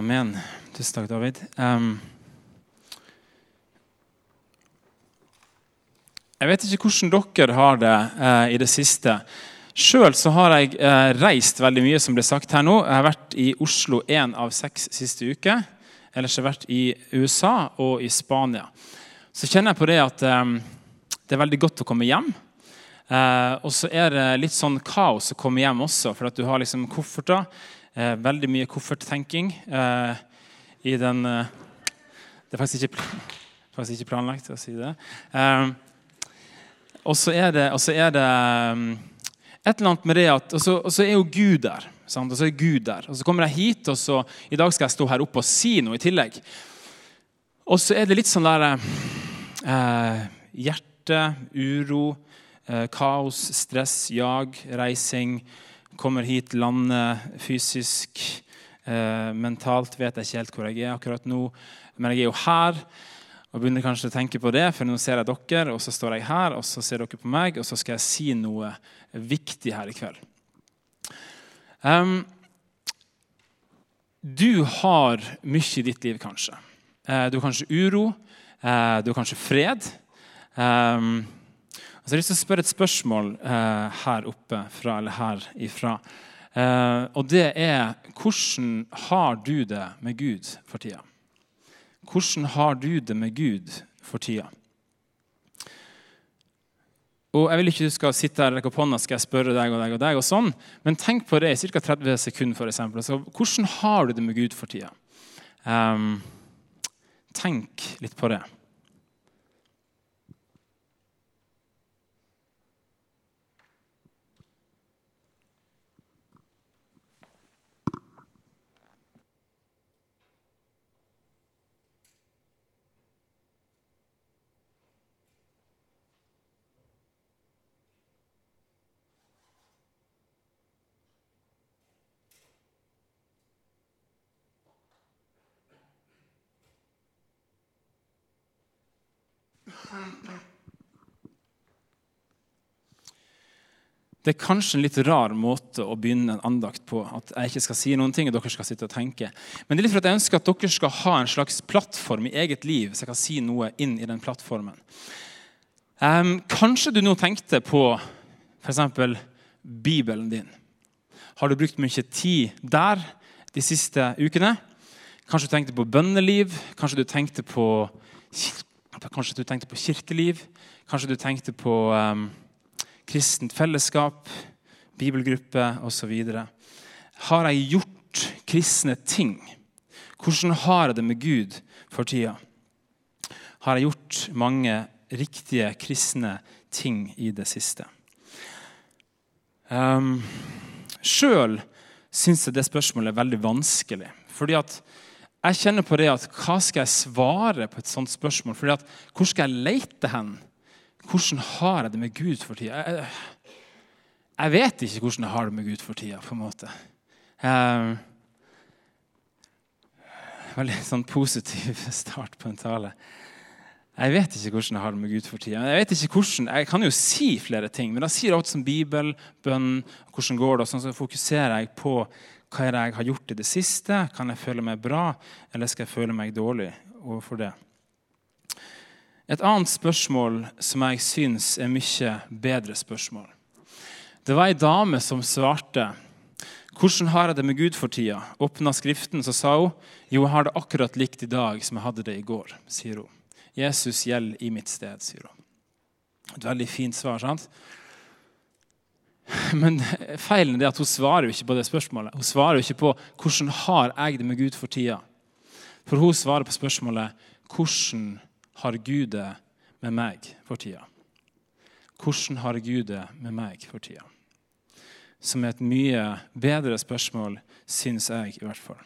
Amen. Tusen takk, David. Um, jeg vet ikke hvordan dere har det uh, i det siste. Sjøl har jeg uh, reist veldig mye, som ble sagt her nå. Jeg har vært i Oslo én av seks siste uker. Ellers har jeg vært i USA og i Spania. Så kjenner jeg på det at um, det er veldig godt å komme hjem. Uh, og så er det litt sånn kaos å komme hjem også, for at du har liksom kofferter. Eh, veldig mye kofferttenking eh, i den eh, Det er faktisk ikke, faktisk ikke, planlagt å si det. Eh, og så er det, er det um, et eller annet med det at Og så er jo Gud der. Sant? Og så er Gud der. Og så kommer jeg hit, og så i dag skal jeg stå her oppe og si noe i tillegg. Og så er det litt sånn der eh, Hjerte, uro, kaos, stress, jag, reising kommer hit, lander fysisk. Eh, mentalt vet jeg ikke helt hvor jeg er akkurat nå. Men jeg er jo her og begynner kanskje å tenke på det, for nå ser jeg dere, og så står jeg her, og så ser dere på meg, og så skal jeg si noe viktig her i kveld. Um, du har mye i ditt liv, kanskje. Uh, du har kanskje uro. Uh, du har kanskje fred. Um, så jeg har lyst til å spørre et spørsmål eh, her oppe fra, eller her ifra. Eh, og det er hvordan har du det med Gud for tida? Hvordan har du det med Gud for tida? Og Jeg vil ikke du skal sitte her og opp hånda skal jeg spørre deg og deg og deg, og sånn, men tenk på det i ca. 30 sekunder. For eksempel. så, hvordan har du det med Gud for tida? Um, tenk litt på det. Det er kanskje en litt rar måte å begynne en andakt på. At jeg ikke skal si noen ting, og dere skal sitte og tenke. Men det er litt for at jeg ønsker at dere skal ha en slags plattform i eget liv, så jeg kan si noe inn i den plattformen. Um, kanskje du nå tenkte på f.eks. Bibelen din. Har du brukt mye tid der de siste ukene? Kanskje du tenkte på bønneliv? Kanskje du tenkte på, kanskje du tenkte på kirkeliv? Kanskje du tenkte på um, kristent fellesskap, bibelgruppe osv. Har jeg gjort kristne ting? Hvordan har jeg det med Gud for tida? Har jeg gjort mange riktige kristne ting i det siste? Um, Sjøl syns jeg det spørsmålet er veldig vanskelig. Fordi at jeg kjenner på det at Hva skal jeg svare på et sånt spørsmål? Fordi at Hvor skal jeg lete hen? Hvordan har jeg det med Gud for tida? Jeg, jeg, vet ikke hvordan jeg har det med Gud for tida. på en måte. Um, veldig sånn positiv start på en tale. Jeg vet ikke hvordan jeg har det med Gud for tida. Jeg vet ikke hvordan, jeg kan jo si flere ting, men da sier alt som Bibel, bønn, hvordan går det, og sånn, så fokuserer jeg på hva jeg har gjort i det siste. Kan jeg føle meg bra, eller skal jeg føle meg dårlig overfor det? Et annet spørsmål som jeg syns er mye bedre spørsmål. Det var ei dame som svarte hvordan har jeg det med Gud for tida? Åpna Skriften, så sa hun jo, jeg har det akkurat likt i dag som jeg hadde det i går. sier hun. Jesus gjelder i mitt sted, sier hun. Et veldig fint svar. sant? Men feilen er at hun svarer jo ikke på det spørsmålet. Hun svarer jo ikke på hvordan har jeg det med Gud for tida. For hun svarer på spørsmålet hvordan har Gud det med meg for tida? Hvordan har Gud det med meg for tida? Som er et mye bedre spørsmål, syns jeg i hvert fall.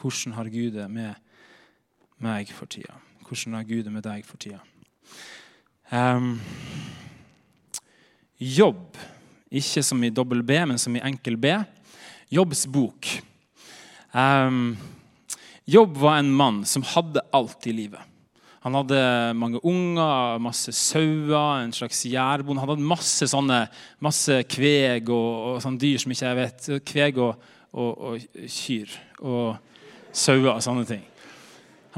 Hvordan har Gud det med meg for tida? Hvordan har Gud det med deg for tida? Um, jobb, ikke som i dobbel B, men som i enkel B. Jobbs bok. Um, jobb var en mann som hadde alt i livet. Han hadde mange unger, masse sauer, en slags jærbonde. Han hadde masse sånne, masse kveg og, og sånne dyr som ikke jeg vet. Kveg og, og, og kyr og sauer og sånne ting.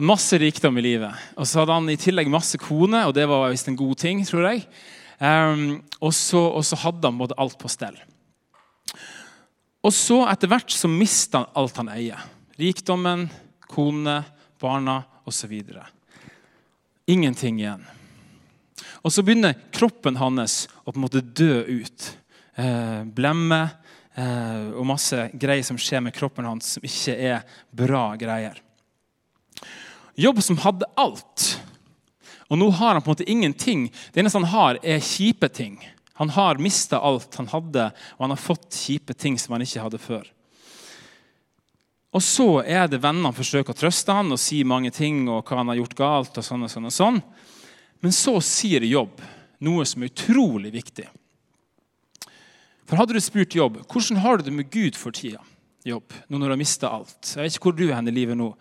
Masse rikdom i livet. Og så hadde han i tillegg masse kone, og det var visst en god ting, tror jeg. Um, og, så, og, så, hadde han både alt på stell. Og så etter hvert så mista han alt han eier. Rikdommen, kone, barna osv. Ingenting igjen. Og så begynner kroppen hans å på en måte dø ut. Eh, blemme eh, og masse greier som skjer med kroppen hans som ikke er bra greier. Jobb som hadde alt. Og nå har han på en måte ingenting. Det eneste han har, er kjipe ting. Han har mista alt han hadde, og han har fått kjipe ting som han ikke hadde før. Og så er det vennene forsøker å trøste han og si mange ting og hva han har gjort galt. og sånn og sånn og sånn. Men så sier Jobb noe som er utrolig viktig. For Hadde du spurt Jobb hvordan har du det med Gud for tida, Jobb, nå når du har mista alt Jeg vet ikke hvor du er i livet nå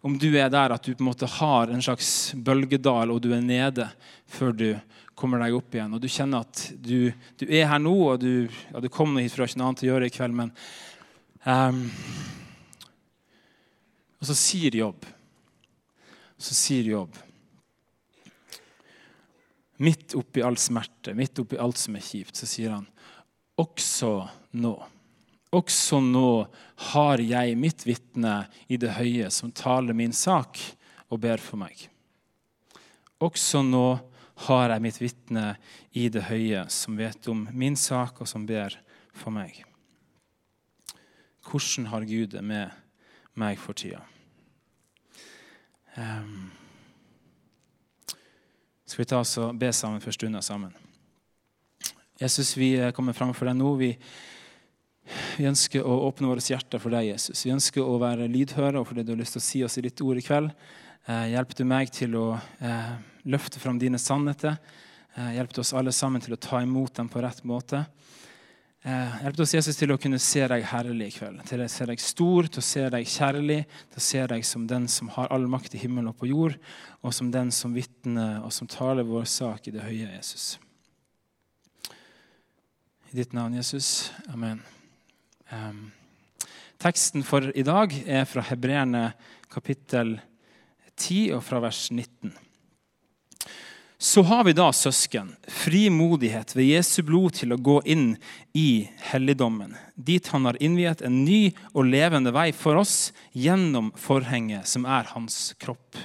om du er der at du på en måte har en slags bølgedal, og du er nede før du kommer deg opp igjen. Og du kjenner at du, du er her nå, og du, ja, du kom hit for å ha ikke noe annet å gjøre i kveld, men um, Og så sier Jobb Så sier Jobb Midt oppi all smerte, midt oppi alt som er kjipt, så sier han også nå også nå har jeg mitt vitne i det høye, som taler min sak og ber for meg. Også nå har jeg mitt vitne i det høye, som vet om min sak, og som ber for meg. Hvordan har Gud det med meg for tida? Um, skal vi ta oss og be sammen for stunda sammen? Jesus, vi kommer fram for deg nå. Vi vi ønsker å åpne våre hjerter for deg, Jesus. Vi ønsker å være lydhøre for det du har lyst til å si oss i ditt ord i kveld. Eh, hjelp du meg til å eh, løfte fram dine sannheter. Eh, hjelp oss alle sammen til å ta imot dem på rett måte. Hjelp oss, Jesus, til å kunne se deg herlig i kveld. Til å se deg stor, til å se deg kjærlig, til å se deg som den som har all makt i himmelen og på jord, og som den som vitner og som taler vår sak i det høye, Jesus. I ditt navn, Jesus. Amen. Um, teksten for i dag er fra Hebreerne kapittel 10 og fra vers 19. Så har vi da, søsken, frimodighet ved Jesu blod til å gå inn i helligdommen, dit han har innviet en ny og levende vei for oss gjennom forhenget, som er hans kropp.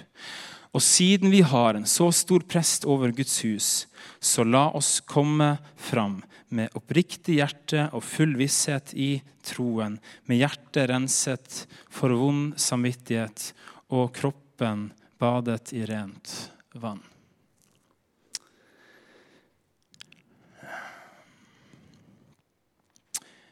Og siden vi har en så stor prest over Guds hus, så la oss komme fram med oppriktig hjerte og full visshet i troen, med hjertet renset for vond samvittighet og kroppen badet i rent vann.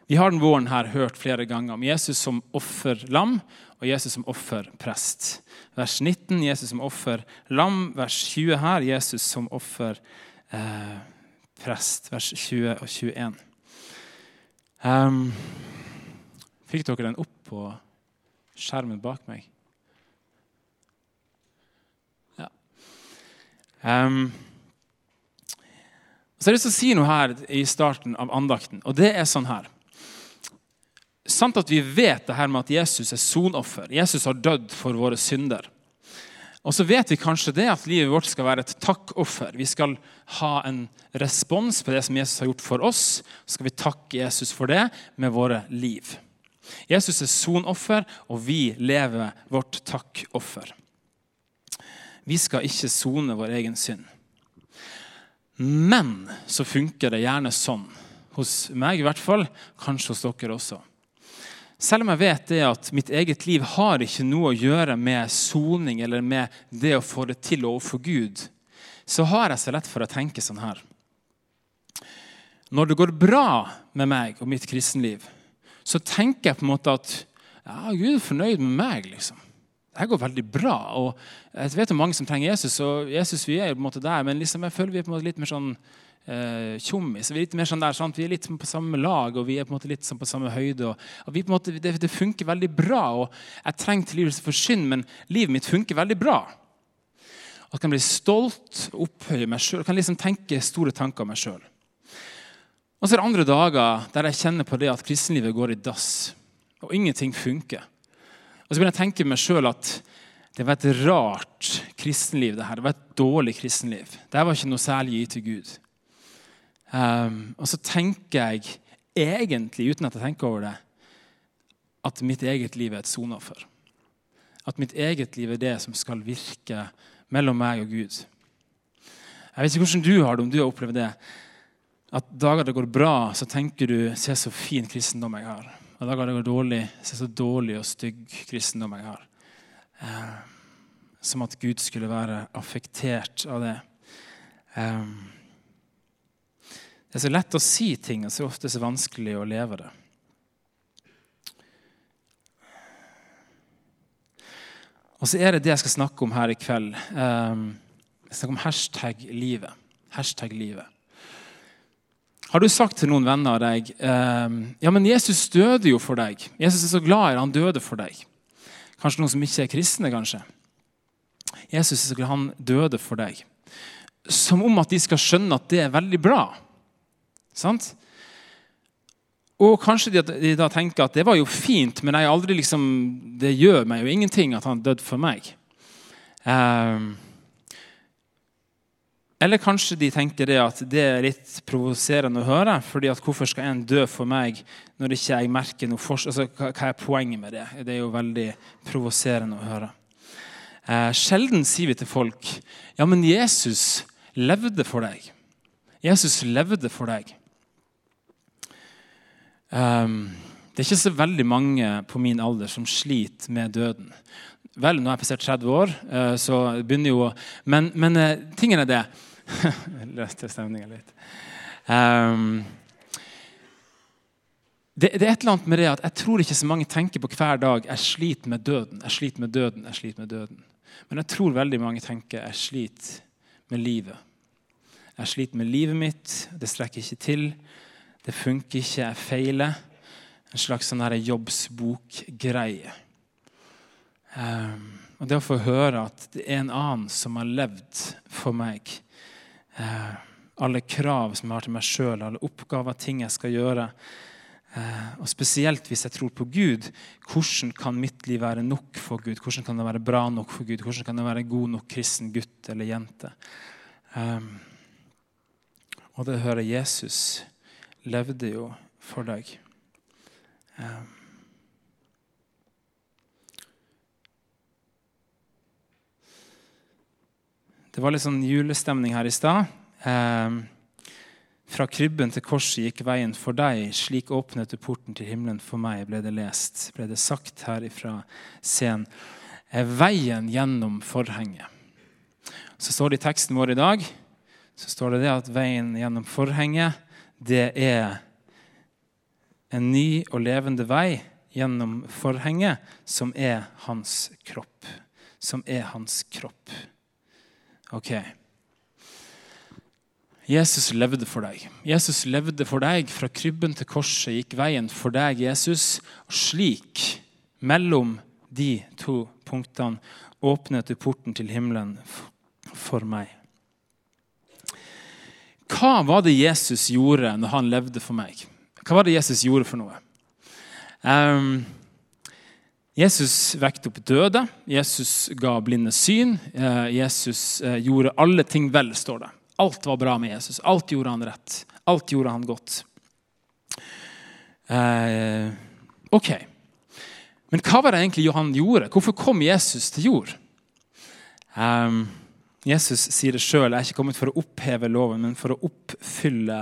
Vi har den våren her hørt flere ganger om Jesus som offerlam og Jesus som offerprest. Vers 19 Jesus som offerlam. Vers 20 her Jesus som offerprest. Prest, vers 20 og 21. Um, ehm, fikk dere den opp på skjermen bak meg? Ja. Um, så jeg har lyst til å si noe her i starten av andakten, og det er sånn her. Sant at vi vet det her med at Jesus er sonoffer. Jesus har dødd for våre synder. Og så vet vi kanskje det at livet vårt skal være et takkoffer. Vi skal ha en respons på det som Jesus har gjort for oss. Så skal vi takke Jesus for det med våre liv. Jesus er sonoffer, og vi lever vårt takkoffer. Vi skal ikke sone vår egen synd. Men så funker det gjerne sånn, hos meg i hvert fall, kanskje hos dere også selv om jeg vet det at mitt eget liv har ikke noe å gjøre med soning eller med det å få det til overfor Gud, så har jeg så lett for å tenke sånn her. Når det går bra med meg og mitt kristenliv, så tenker jeg på en måte at ja, Gud er fornøyd med meg. liksom. Det går veldig bra. og Jeg vet om mange som trenger Jesus, og Jesus vi er på en måte der, men liksom jeg føler vi er på en måte litt mer sånn eh, tjommis. Vi er litt mer sånn der, sant? vi er litt på samme lag og vi er på en måte litt sånn på samme høyde. Og, og vi på en måte, det, det, funker veldig bra. og Jeg trenger tilgivelse for synd, men livet mitt funker veldig bra. Og Jeg kan bli stolt opphøye meg sjøl. Kan liksom tenke store tanker om meg sjøl. Og så er det andre dager der jeg kjenner på det at kristenlivet går i dass. og ingenting funker. Og så begynner jeg å tenke meg sjøl at det var et rart kristenliv. Det her. Det var et dårlig kristenliv. Det var ikke noe særlig å gi til Gud. Um, og så tenker jeg egentlig, uten at jeg tenker over det, at mitt eget liv er et soneoffer. At mitt eget liv er det som skal virke mellom meg og Gud. Jeg vet ikke hvordan du har det, om du har opplevd det. At dager det går bra, så tenker du 'Se så fin kristendom jeg har'. Og dager det går dårlig, 'Se så dårlig og stygg kristendom jeg har'. Eh, som at Gud skulle være affektert av det. Eh, det er så lett å si ting, og så ofte så vanskelig å leve det. Og så er det det jeg skal snakke om her i kveld. Um, jeg snakker om hashtag livet. Hashtag livet. Har du sagt til noen venner av deg um, ja, men Jesus døde jo for deg. Jesus er så glad i deg, han døde for deg. Kanskje noen som ikke er kristne, kanskje. Jesus er så glad han døde for deg. Som om at de skal skjønne at det er veldig bra. Sant? Og kanskje de, da tenker at det var jo fint, men liksom, det gjør meg jo ingenting at han døde for meg. Um, eller kanskje de tenker det at det er litt provoserende å høre. fordi at Hvorfor skal en dø for meg når ikke jeg merker noe forskjell? Altså, hva er poenget med det? Det er jo veldig provoserende å høre. Eh, sjelden sier vi til folk ja, men Jesus levde for deg. Jesus levde for deg. Um, det er ikke så veldig mange på min alder som sliter med døden. Vel, nå har jeg passert 30 år, uh, så begynner jo Men, men uh, tingen er det Løste stemninga litt. Um, det, det, er et eller annet med det at Jeg tror ikke så mange tenker på hver dag jeg sliter med døden. jeg sliter med døden, jeg sliter med døden. Men jeg tror veldig mange tenker jeg sliter med livet. Jeg sliter med livet mitt, det strekker ikke til. Det funker ikke, jeg feiler. En slags sånn jobbsbokgreie. Um, og det å få høre at det er en annen som har levd for meg, uh, alle krav som jeg har til meg sjøl, alle oppgaver, ting jeg skal gjøre. Uh, og Spesielt hvis jeg tror på Gud. Hvordan kan mitt liv være nok for Gud? Hvordan kan det være bra nok for Gud? Hvordan kan det være god nok kristen gutt eller jente? Um, og det hører Jesus levde jo for deg. Um, Det var litt sånn julestemning her i stad. Eh, fra krybben til korset gikk veien for deg, slik åpnet du porten til himmelen for meg, ble det lest, ble det sagt her ifra scenen. Veien gjennom forhenget. Så står det i teksten vår i dag så står det det at veien gjennom forhenget, det er en ny og levende vei gjennom forhenget, som er hans kropp. Som er hans kropp. Ok. Jesus levde for deg. Jesus levde for deg. Fra krybben til korset gikk veien for deg, Jesus. Og slik, mellom de to punktene, åpnet du porten til himmelen for meg. Hva var det Jesus gjorde når han levde for meg? Hva var det Jesus gjorde for noe? Um, Jesus vekte opp døde, Jesus ga blinde syn. uh, Jesus uh, gjorde alle ting vel, står det. Alt var bra med Jesus. Alt gjorde han rett. Alt gjorde han godt. Uh, ok. Men hva var det egentlig han gjorde? Hvorfor kom Jesus til jord? Um, Jesus sier det sjøl. Jeg er ikke kommet for å oppheve loven, men for å oppfylle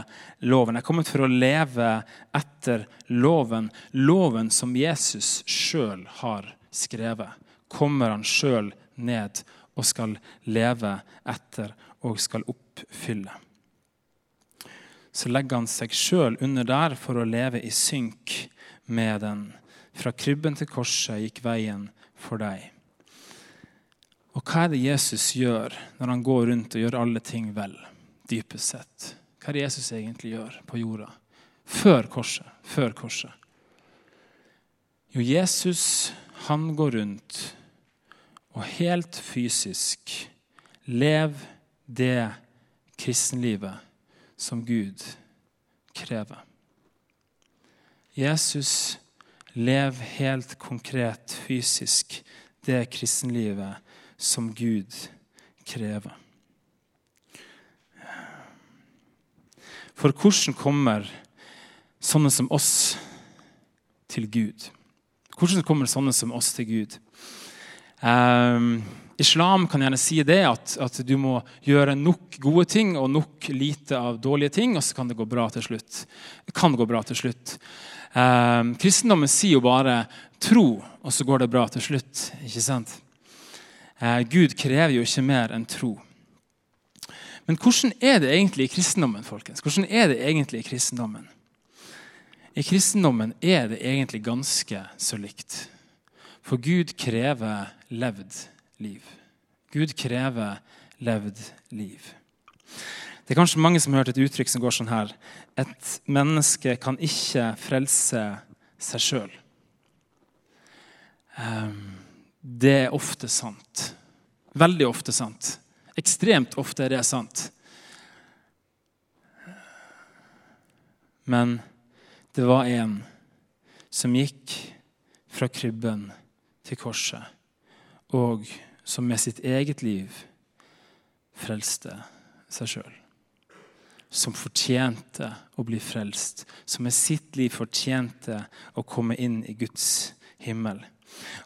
loven. Jeg er kommet for å leve etter loven. Loven som Jesus sjøl har skrevet. Kommer han sjøl ned og skal leve etter og skal oppfylle. Så legger han seg sjøl under der for å leve i synk med den. Fra krybben til korset gikk veien for deg. Og hva er det Jesus gjør når han går rundt og gjør alle ting vel, dypest sett? Hva er det Jesus egentlig gjør på jorda? Før korset. Før korset. Jo, Jesus, han går rundt og helt fysisk lever det kristenlivet som Gud krever. Jesus lever helt konkret, fysisk, det kristenlivet som Gud krever. For hvordan kommer sånne som oss til Gud? Hvordan kommer sånne som oss til Gud? Um, islam kan gjerne si det at, at, du må gjøre nok gode ting og nok lite av dårlige ting, og så kan det gå bra til slutt. Det kan gå bra til slutt. Um, kristendommen sier jo bare 'tro', og så går det bra til slutt. ikke sant? Uh, Gud krever jo ikke mer enn tro. Men hvordan er det egentlig i kristendommen? folkens? Hvordan er det egentlig I kristendommen? I kristendommen er det egentlig ganske så likt. For Gud krever levd liv. Gud krever levd liv. Det er kanskje mange som har hørt et uttrykk som går sånn her Et menneske kan ikke frelse seg sjøl. Ehm, det er ofte sant. Veldig ofte sant. Ekstremt ofte er det sant. Men det var en som gikk fra krybben til korset, og som med sitt eget liv frelste seg sjøl. Som fortjente å bli frelst, som med sitt liv fortjente å komme inn i Guds himmel.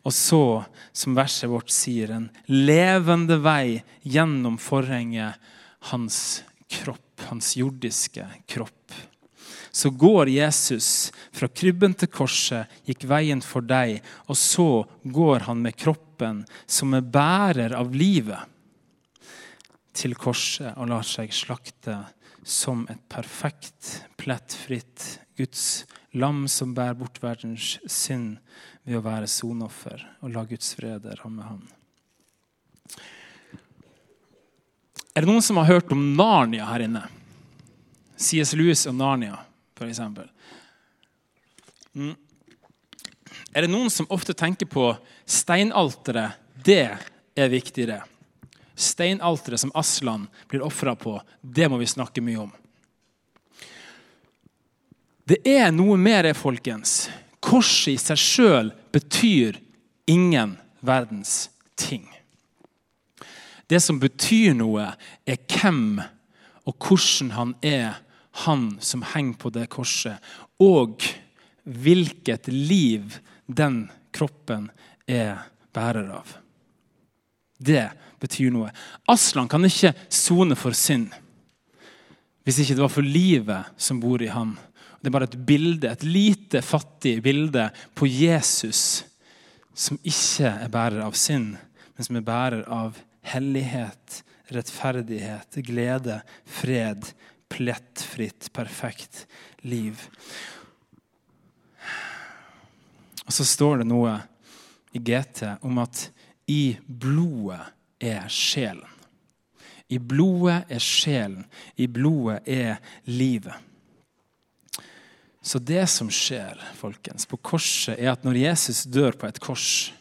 Og så, som verset vårt sier, en levende vei gjennom forhenget hans kropp, hans jordiske kropp. Så går Jesus fra krybben til korset, gikk veien for deg, og så går han med kroppen, som er bærer av livet, til korset og lar seg slakte som et perfekt, plettfritt Guds lam som bærer bort verdens synd ved å være sonoffer og la Guds frede ramme ham. Er det noen som har hørt om Narnia her inne? C.S. Lewis og Narnia f.eks. Mm. Er det noen som ofte tenker på steinalteret? Det er viktig, det. Steinalteret som Aslan blir ofra på, det må vi snakke mye om. Det er noe mer, folkens. Korset i seg sjøl betyr ingen verdens ting. Det som betyr noe, er hvem og hvordan han er han som henger på det korset, og hvilket liv den kroppen er bærer av. Det betyr noe. Aslan kan ikke sone for synd hvis ikke det var for livet som bor i ham. Det er bare et bilde, et lite, fattig bilde på Jesus som ikke er bærer av synd, men som er bærer av hellighet, rettferdighet, glede, fred, plettfritt, perfekt liv. Og så står det noe i GT om at i blodet er sjelen. I blodet er sjelen. I blodet er livet. Så det som skjer folkens, på korset, er at når Jesus dør på et kors,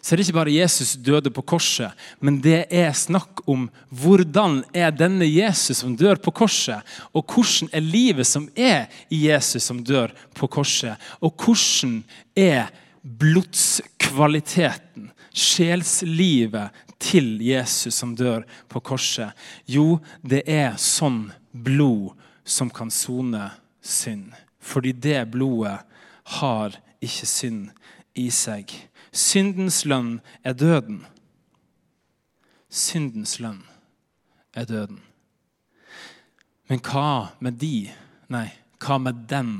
så er det ikke bare Jesus døde på korset, men det er snakk om hvordan er denne Jesus som dør på korset, og hvordan er livet som er i Jesus som dør på korset, og hvordan er blodskvaliteten, sjelslivet til Jesus som dør på korset? Jo, det er sånn blod som kan sone synd. Fordi det blodet har ikke synd i seg. Syndens lønn er døden. Syndens lønn er døden. Men hva med de? Nei, hva med den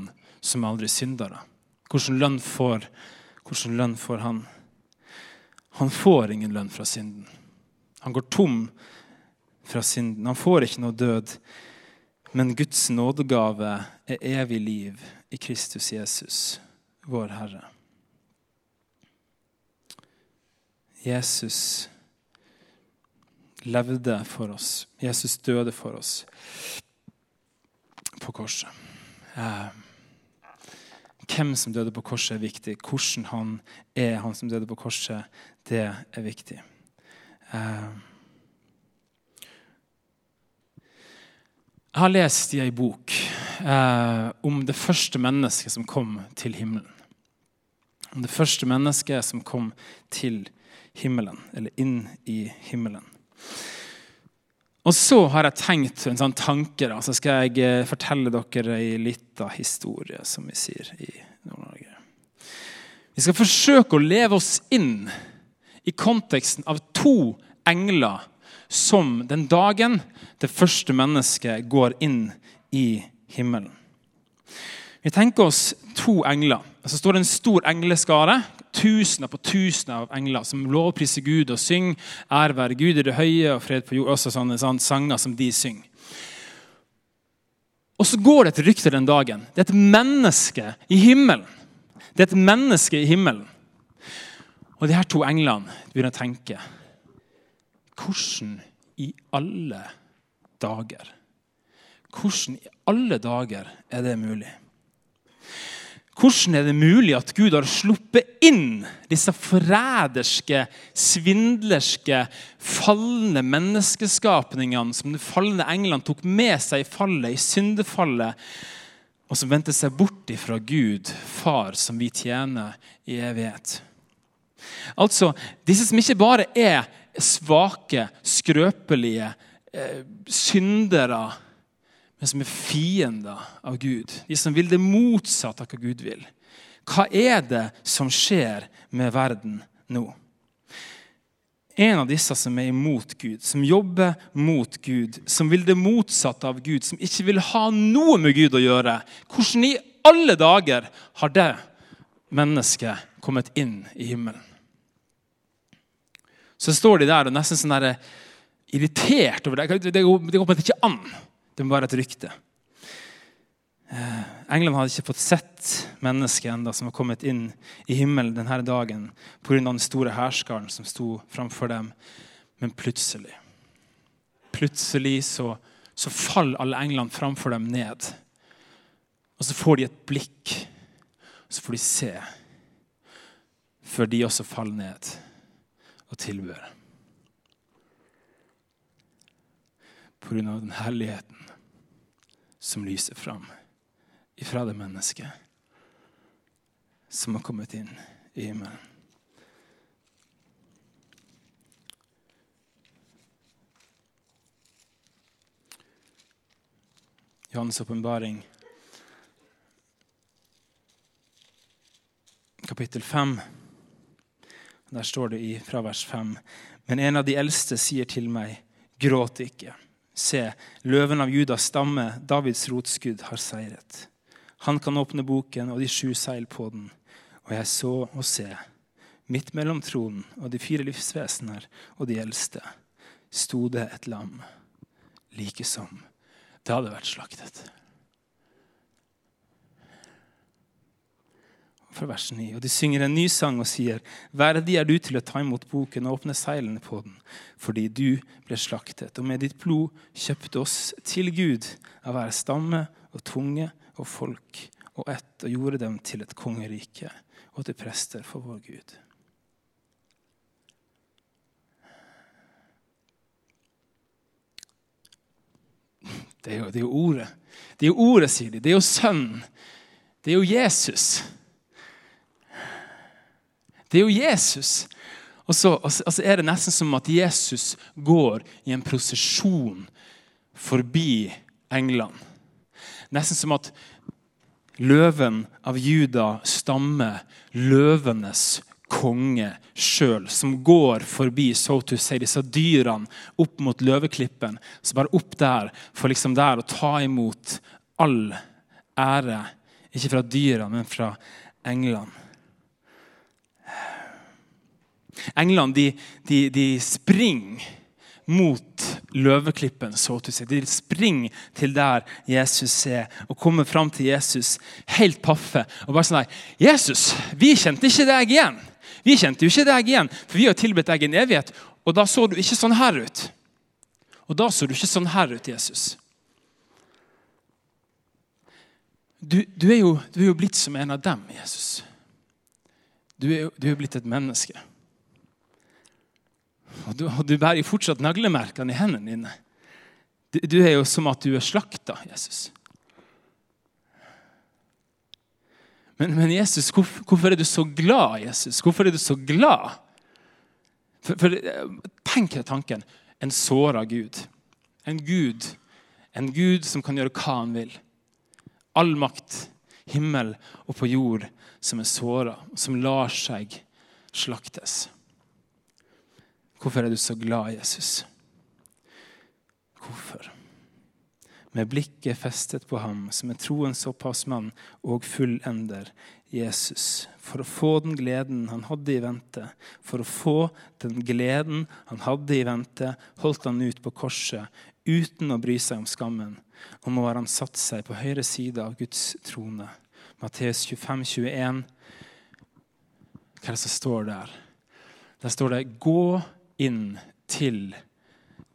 som aldri synder? da? Hvordan lønn får, hvordan lønn får han? Han får ingen lønn fra synden. Han går tom fra synden. Han får ikke noe død. Men Guds nådegave er evig liv i Kristus Jesus, vår Herre. Jesus levde for oss. Jesus døde for oss på korset. Eh, hvem som døde på korset, er viktig. Hvordan han er, han som døde på korset, det er viktig. Eh, jeg har lest i ei bok eh, om det første mennesket som kom til himmelen. Om det første mennesket som kom til himmelen, eller inn i himmelen. Og så har jeg tenkt en sånn tanke. Da, så skal jeg eh, fortelle dere ei lita historie, som vi sier i Nord-Norge. Vi skal forsøke å leve oss inn i konteksten av to engler som den dagen det første mennesket går inn i himmelen. Vi tenker oss to engler. Så står det en stor engleskare. Tusener på tusener av engler som lovpriser Gud og synger 'Ære være Gud i det høye og fred på jord'. Også sånne, sånne sanger som de synger. Og så går det et rykte den dagen. Det er et menneske i himmelen. Det er et menneske i himmelen. Og de her to englene begynner å tenke Hvordan i alle dager? Hvordan i alle dager er det mulig? Hvordan er det mulig at Gud har sluppet inn disse forræderske, svindlerske, falne menneskeskapningene som de falne englene tok med seg i fallet, i syndefallet, og som vendte seg bort ifra Gud, Far, som vi tjener i evighet? Altså, disse som ikke bare er svake, skrøpelige eh, syndere men som er fiender av Gud. De som vil det motsatte av hva Gud vil. Hva er det som skjer med verden nå? En av disse som er imot Gud, som jobber mot Gud, som vil det motsatte av Gud, som ikke vil ha noe med Gud å gjøre. Hvordan i alle dager har det mennesket kommet inn i himmelen? Så står de der og nesten sånn der, irritert over det. Det går ikke an. Det må være et rykte. England hadde ikke fått sett mennesket enda som var kommet inn i himmelen denne dagen pga. den store hærskaren som sto framfor dem. Men plutselig Plutselig så, så faller alle englene framfor dem ned. Og så får de et blikk, og så får de se, før de også faller ned og tilbør. På grunn av den herligheten som lyser fram ifra det mennesket som har kommet inn i himmelen. Johannes' åpenbaring, kapittel 5. Der står det fra vers 5.: Men en av de eldste sier til meg, gråt ikke. Se, løven av Judas stamme, Davids rotskudd, har seiret. Han kan åpne boken og de sju seil på den. Og jeg så og se, midt mellom tronen og de fire livsvesener og de eldste, sto det et lam, like som det hadde vært slaktet. Fra vers 9. Og de synger en ny sang og sier, Verdig er du til å ta imot boken og åpne seilene på den, fordi du ble slaktet, og med ditt blod kjøpte oss til Gud av hver stamme og tunge og folk og ett, og gjorde dem til et kongerike og til prester for vår Gud. Det er, jo, det er jo ordet. Det er jo ordet, sier de. Det er jo Sønnen. Det er jo Jesus. Det er jo Jesus. Og så, og så, er det nesten som at Jesus går i en prosesjon forbi englene. Nesten som at løven av Juda stammer løvenes konge sjøl, som går forbi so to say, disse dyrene opp mot løveklippen. Så bare opp der, for liksom der å ta imot all ære. Ikke fra dyrene, men fra englene. Englene de, de, de springer mot løveklippen. så å si. De springer til der Jesus er, og kommer fram til Jesus helt paffe. og bare sånn der, 'Jesus, vi kjente ikke deg igjen.' Vi kjente jo ikke deg igjen, for vi har tilbedt deg en evighet. Og da så du ikke sånn her ut. Og da så du ikke sånn her ut, Jesus. Du, du, er, jo, du er, jo, blitt som en av dem, Jesus. Du er, du er blitt et menneske. Og du, og du bærer fortsatt naglemerkene i hendene dine. Du, du, er jo som at du er slakta, Jesus. Men, men Jesus, hvorfor, hvorfor, er du så glad, Jesus? Hvorfor er du så glad? For, for Tenk deg tanken. En såra Gud. En Gud. En Gud som kan gjøre hva han vil. All makt, himmel og på jord, som er såra, som lar seg slaktes. Hvorfor er du så glad, Jesus? Hvorfor? med blikket festet på ham, som er troens opphavsmann og fullender, Jesus, for å få den gleden han hadde i vente. For å få den gleden han hadde i vente, holdt han ut på korset uten å bry seg om skammen. Og nå har han satt seg på høyre side av Guds trone. Matteus 25, 21. Hva er det som står der? Der står det 'Gå inn til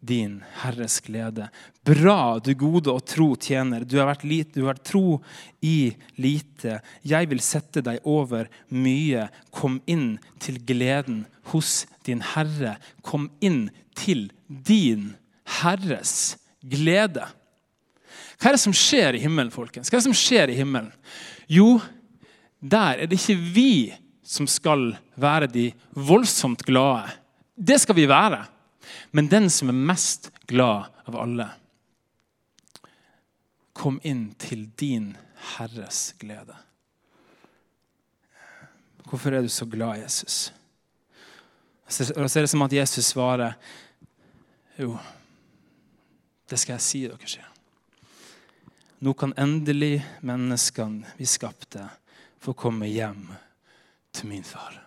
din Herres glede. Bra, du gode og tro tjener. Du har vært, lite, du har vært tro i lite. Jeg vil sette deg over mye. Kom inn til gleden hos din Herre. Kom inn til din Herres glede. Hva er det som skjer i himmelen, folkens? Hva er det som skjer i himmelen? Jo, der er det ikke vi som skal være de voldsomt glade. Det skal vi være. Men den som er mest glad av alle, kom inn til din Herres glede. Hvorfor er du så glad, Jesus? Og så er det som at Jesus svarer Jo, det skal jeg si dere, sier Nå kan endelig menneskene vi skapte, få komme hjem til min far.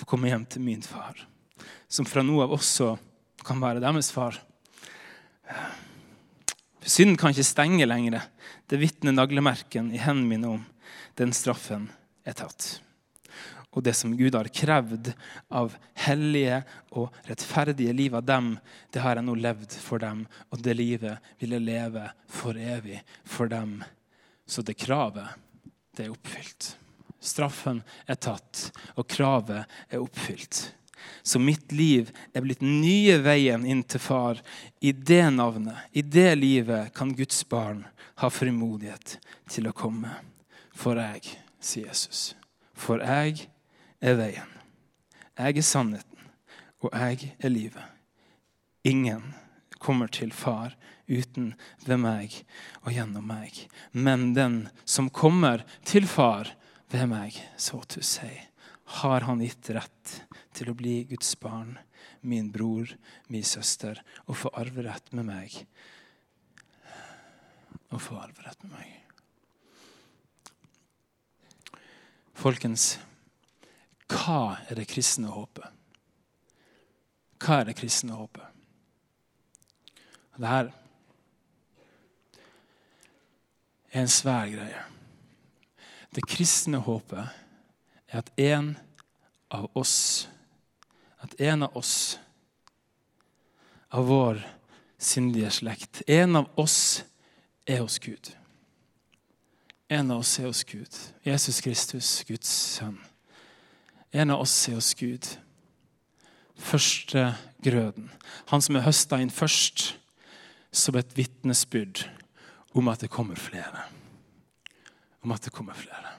Få komme hjem til min far som fra nå av også kan være deres far. Synden kan ikke stenge lenger. Det vitner naglemerken i hendene mine om. Den straffen er tatt. Og det som Gud har krevd av hellige og rettferdige liv av dem, det har jeg nå levd for dem, og det livet vil jeg leve for evig for dem. Så det kravet, det er oppfylt. Straffen er tatt, og kravet er oppfylt. Så mitt liv er blitt nye veien inn til far. I det navnet, i det livet, kan Guds barn ha frimodighet til å komme. For jeg, sier Jesus, for jeg er veien. Jeg er sannheten, og jeg er livet. Ingen kommer til far uten ved meg og gjennom meg. Men den som kommer til far ved meg, så to si, har han gitt rett til å bli Guds barn, min bror, min søster, og få arverett med meg. Og få arverett med meg. Folkens, hva er det kristne håpet? Hva er det kristne håpet? Det her er en svær greie. Det kristne håpet er at en av oss at en av oss, av vår syndige slekt, en av oss er hos Gud. En av oss er hos Gud. Jesus Kristus, Guds sønn. En av oss er hos Gud. Første grøden. Han som er høsta inn først, som et vitnesbyrd om at det kommer flere. Om at det kommer flere.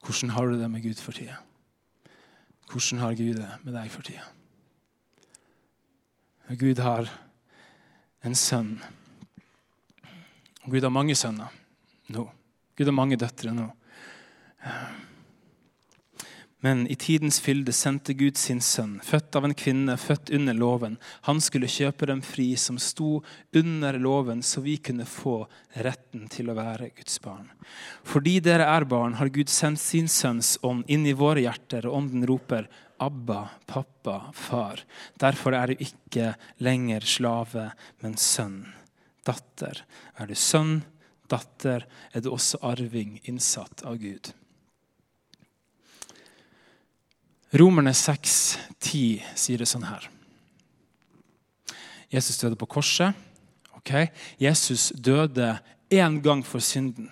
Hvordan har du det med Gud for tida? Hvordan har Gud det med deg for tida? Gud har en sønn. Gud har mange sønner nå. Gud har mange døtre nå. Men i tidens fylde sendte Gud sin sønn, født av en kvinne, født under loven. Han skulle kjøpe dem fri som sto under loven, så vi kunne få retten til å være Guds barn. Fordi dere er barn, har Gud sendt sin sønns ånd inn i våre hjerter, og ånden roper Abba, pappa, far. Derfor er du ikke lenger slave, men sønn. Datter. Er du sønn, datter, er du også arving innsatt av Gud. Romerne 6, 10 sier det sånn her. Jesus døde på korset. Okay? Jesus døde én gang for synden.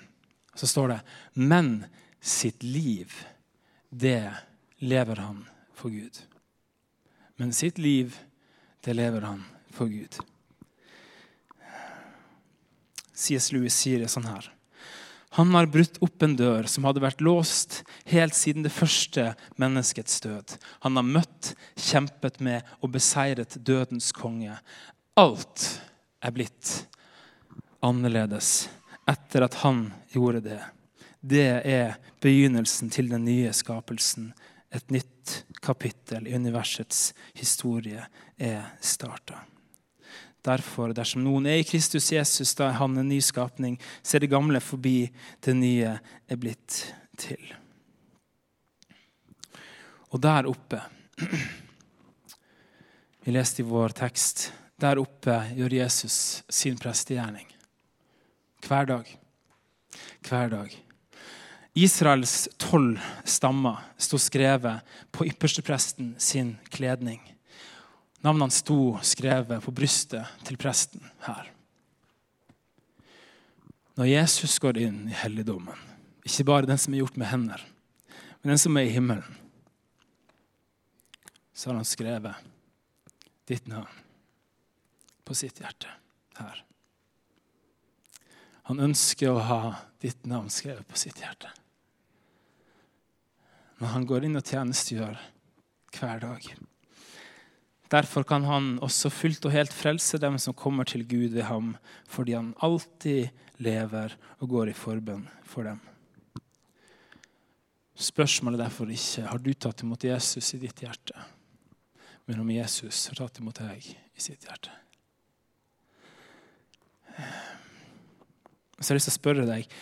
Så står det Men sitt liv, det lever han for Gud. Men sitt liv, det lever han for Gud. C.S. Lewis sier det sånn her. Han har brutt opp en dør som hadde vært låst helt siden det første menneskets død. Han har møtt, kjempet med og beseiret dødens konge. Alt er blitt annerledes etter at han gjorde det. Det er begynnelsen til den nye skapelsen. Et nytt kapittel i universets historie er starta. Derfor, dersom noen er i Kristus Jesus, da er han en ny skapning. Så er det gamle forbi, det nye er blitt til. Og der oppe Vi leste i vår tekst der oppe gjør Jesus sin prestegjerning. Hver dag. Hver dag. Israels tolv stammer sto skrevet på ypperstepresten sin kledning. Navnene sto skrevet på brystet til presten her. Når Jesus går inn i helligdommen, ikke bare den som er gjort med hender, men den som er i himmelen, så har han skrevet ditt navn på sitt hjerte her. Han ønsker å ha ditt navn skrevet på sitt hjerte. Når han går inn og tjenestegjør hver dag. Derfor kan han også fullt og helt frelse dem som kommer til Gud ved ham, fordi han alltid lever og går i forbønn for dem. Spørsmålet er derfor ikke har du tatt imot Jesus i ditt hjerte, men om Jesus har tatt imot deg i sitt hjerte. Så jeg har lyst til å spørre deg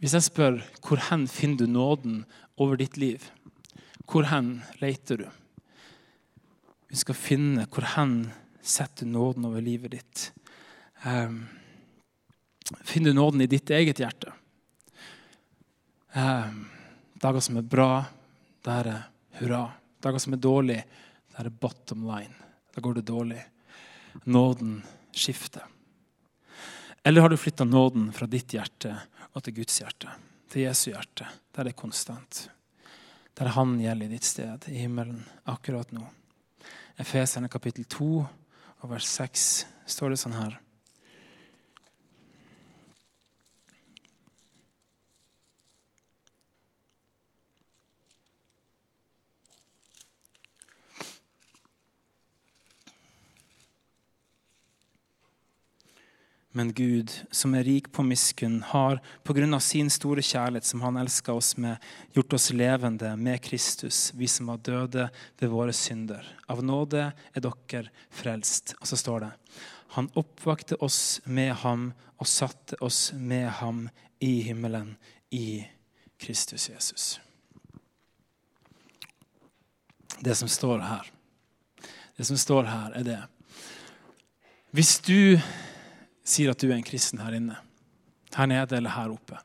Hvis jeg spør hvor hen finner du nåden over ditt liv, hvor hen leter du? Vi skal finne hvor hen setter nåden over livet ditt. Um, finner du nåden i ditt eget hjerte? Um, dager som er bra, der er hurra. Dager som er dårlige, der er bottom line. Da går det dårlig. Nåden skifter. Eller har du flytta nåden fra ditt hjerte og til Guds hjerte? Til Jesu hjerte, der det er konstant. Der Han gjelder i ditt sted, i himmelen, akkurat nå. Efeserne kapittel 2 og vers 6 står det sånn her. Men Gud, som er rik på miskunn, har på grunn av sin store kjærlighet, som han elska oss med, gjort oss levende med Kristus, vi som var døde ved våre synder. Av nåde er dere frelst. Og så står det Han oppvakte oss med ham og satte oss med ham i himmelen i Kristus Jesus. Det som står her, det som står her, er det Hvis du sier at du er en kristen her inne, her nede eller her oppe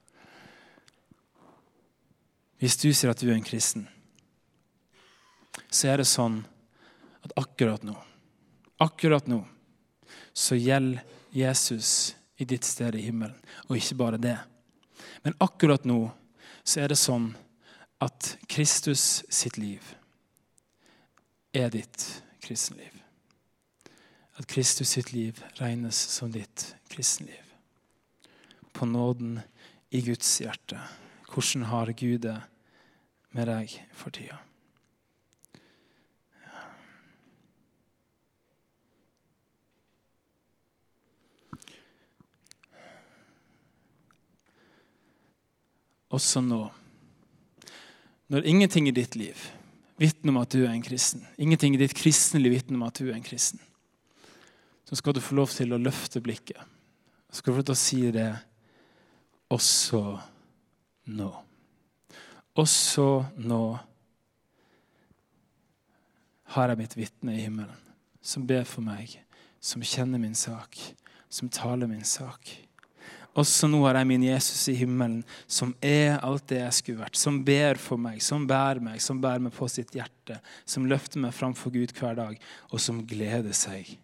Hvis du sier at du er en kristen, så er det sånn at akkurat nå, akkurat nå, så gjelder Jesus i ditt sted i himmelen. Og ikke bare det. Men akkurat nå så er det sånn at Kristus sitt liv er ditt kristenliv at Kristus sitt liv regnes som ditt kristenliv. På nåden i Guds hjerte. Hvordan har Gud det med deg for tida? Også nå, når ingenting i ditt liv vitner om at du er en kristen, ingenting i ditt kristne liv vitner om at du er en kristen, så skal du få lov til å løfte blikket. Så skal du få lov til å si det også nå. Også nå har jeg mitt vitne i himmelen, som ber for meg, som kjenner min sak, som taler min sak. Også nå har jeg min Jesus i himmelen, som er alt det jeg skulle vært. Som ber for meg, som bærer meg, som bærer meg på sitt hjerte. Som løfter meg framfor Gud hver dag, og som gleder seg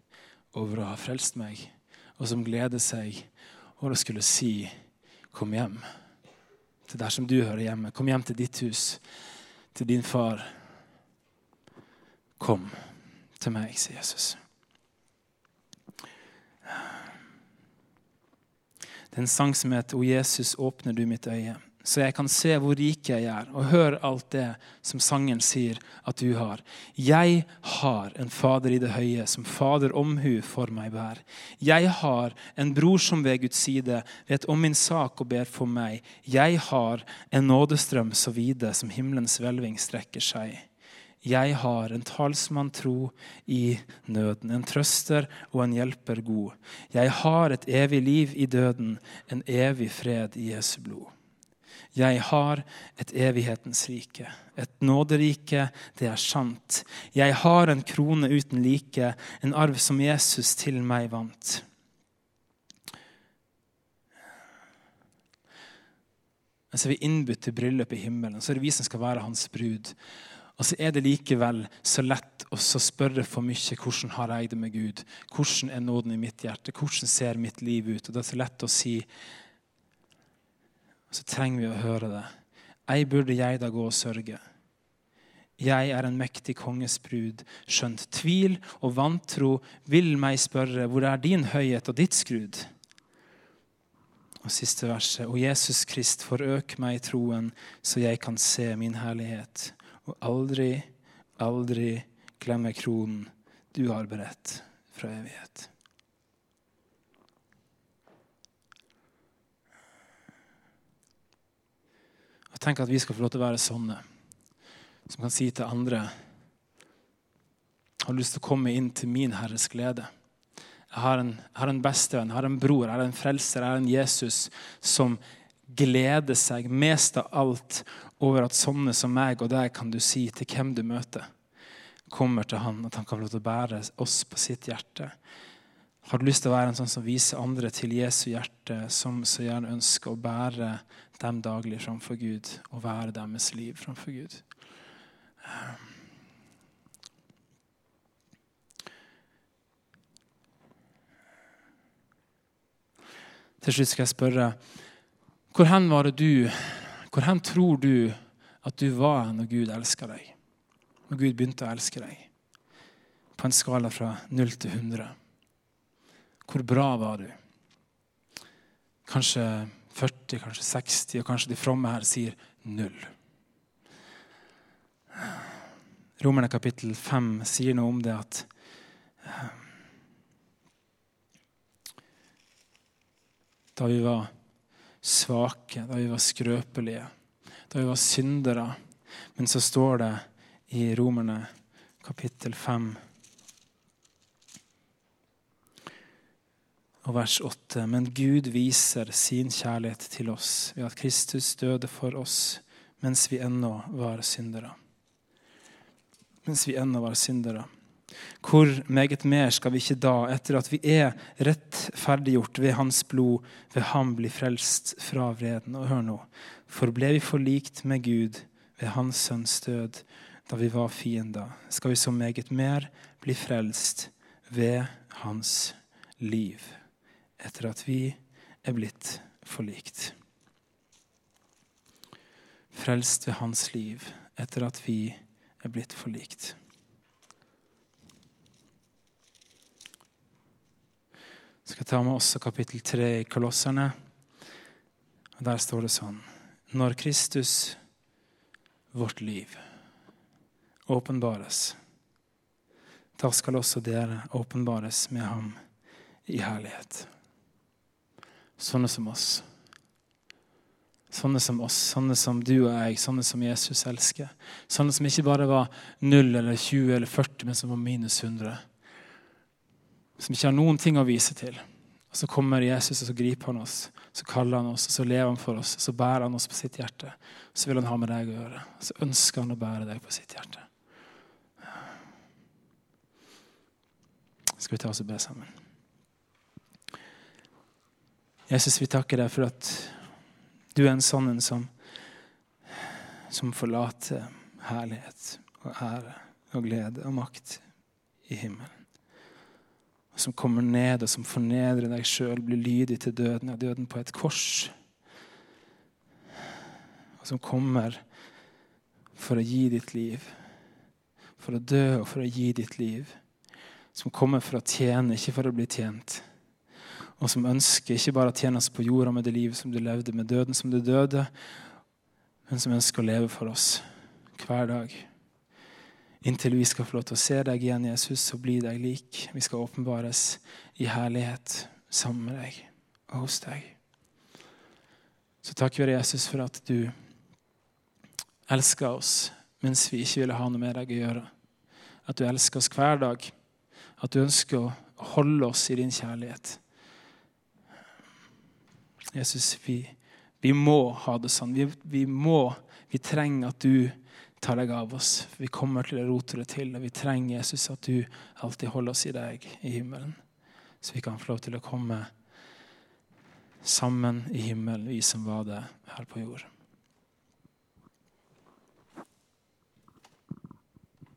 over å ha frelst meg, og som gleder seg over å skulle si 'kom hjem' til der som du hører hjemme. Kom hjem til ditt hus, til din far. Kom til meg, sier Jesus. Det er en sang som heter 'O Jesus, åpner du mitt øye'. Så jeg kan se hvor rik jeg er, og høre alt det som sangen sier at du har. Jeg har en Fader i det høye, som Fader omhu for meg bær. Jeg har en bror som ved Guds side vet om min sak og ber for meg. Jeg har en nådestrøm så vide som himmelens hvelving strekker seg. Jeg har en talsmann tro i nøden, en trøster og en hjelper god. Jeg har et evig liv i døden, en evig fred i Jesu blod. Jeg har et evighetens rike, et nåderike, det er sant. Jeg har en krone uten like, en arv som Jesus til meg vant. Men så er vi innbudt til bryllup i himmelen, så er det vi som skal være hans brud. Og så er det likevel så lett å spørre for mye hvordan har jeg det med Gud. Hvordan er nåden i mitt hjerte? Hvordan ser mitt liv ut? Og Det er så lett å si så trenger vi å høre det. Ei burde jeg da gå og sørge. Jeg er en mektig konges brud, skjønt tvil og vantro vil meg spørre, hvor er din høyhet og ditt skrud? Og siste verset. og Jesus Krist, forøk meg i troen, så jeg kan se min herlighet og aldri, aldri glemme kronen du har beredt fra evighet. Og Tenk at vi skal få lov til å være sånne som kan si til andre har lyst til å komme inn til min Herres glede. Jeg har en, jeg har en bestevenn, jeg har en bror, jeg har en frelser, jeg har en Jesus som gleder seg mest av alt over at sånne som meg og deg kan du si til hvem du møter, kommer til han, at han kan få lov til å bære oss på sitt hjerte. Har du lyst til å være en sånn som viser andre til Jesu hjerte, som så gjerne ønsker å bære dem daglig framfor Gud og være deres liv framfor Gud? Til slutt skal jeg spørre hvor hen var det du hvor hen tror du at du var når Gud elska deg? Når Gud begynte å elske deg? På en skala fra 0 til 100. Hvor bra var du? Kanskje 40, kanskje 60, og kanskje de fromme her sier null. Romerne kapittel 5 sier noe om det at eh, Da vi var svake, da vi var skrøpelige, da vi var syndere. Men så står det i Romerne kapittel 5 og vers 8. Men Gud viser sin kjærlighet til oss ved at Kristus døde for oss mens vi ennå var syndere. Mens vi ennå var syndere. Hvor meget mer skal vi ikke da, etter at vi er rettferdiggjort ved Hans blod, ved Ham bli frelst fra vreden? Og hør nå, for ble vi forlikt med Gud ved Hans Sønns død da vi var fiender, skal vi så meget mer bli frelst ved Hans liv, etter at vi er blitt forlikt. Frelst ved Hans liv, etter at vi er blitt forlikt. skal ta med også kapittel 3 i Kolosserne. Der står det sånn Når Kristus, vårt liv, åpenbares, da skal også dere åpenbares med ham i herlighet. Sånne som oss. Sånne som oss, sånne som du og jeg, sånne som Jesus elsker. Sånne som ikke bare var 0 eller 20 eller 40, men som var minus 100 som ikke har noen ting å vise til. Og Så kommer Jesus og så griper han oss, så kaller han oss, og så lever han for oss. Så bærer han oss på sitt hjerte. Så vil han ha med deg å gjøre. Så ønsker han å bære deg på sitt hjerte. Skal vi ta oss og be sammen? Jesus, vi takker deg for at du er en sånn en som, som forlater herlighet og ære og glede og makt i himmelen som kommer ned, og som fornedrer deg sjøl, blir lydig til døden, ja, døden på et kors. Og som kommer for å gi ditt liv. For å dø og for å gi ditt liv. Som kommer for å tjene, ikke for å bli tjent. Og som ønsker ikke bare å tjene oss på jorda med det livet som du levde, med døden som du døde, men som ønsker å leve for oss hver dag. Inntil vi skal få lov til å se deg igjen, Jesus, og bli deg lik. Vi skal åpenbares i herlighet sammen med deg og hos deg. Så takker vi Jesus, for at du elsker oss mens vi ikke ville ha noe med deg å gjøre. At du elsker oss hver dag. At du ønsker å holde oss i din kjærlighet. Jesus, vi, vi må ha det sånn. Vi, vi, må, vi trenger at du tar deg av oss. Vi kommer til å rote det til, og vi trenger Jesus at du alltid holder oss i deg i himmelen. Så vi kan få lov til å komme sammen i himmelen, vi som var det her på jord.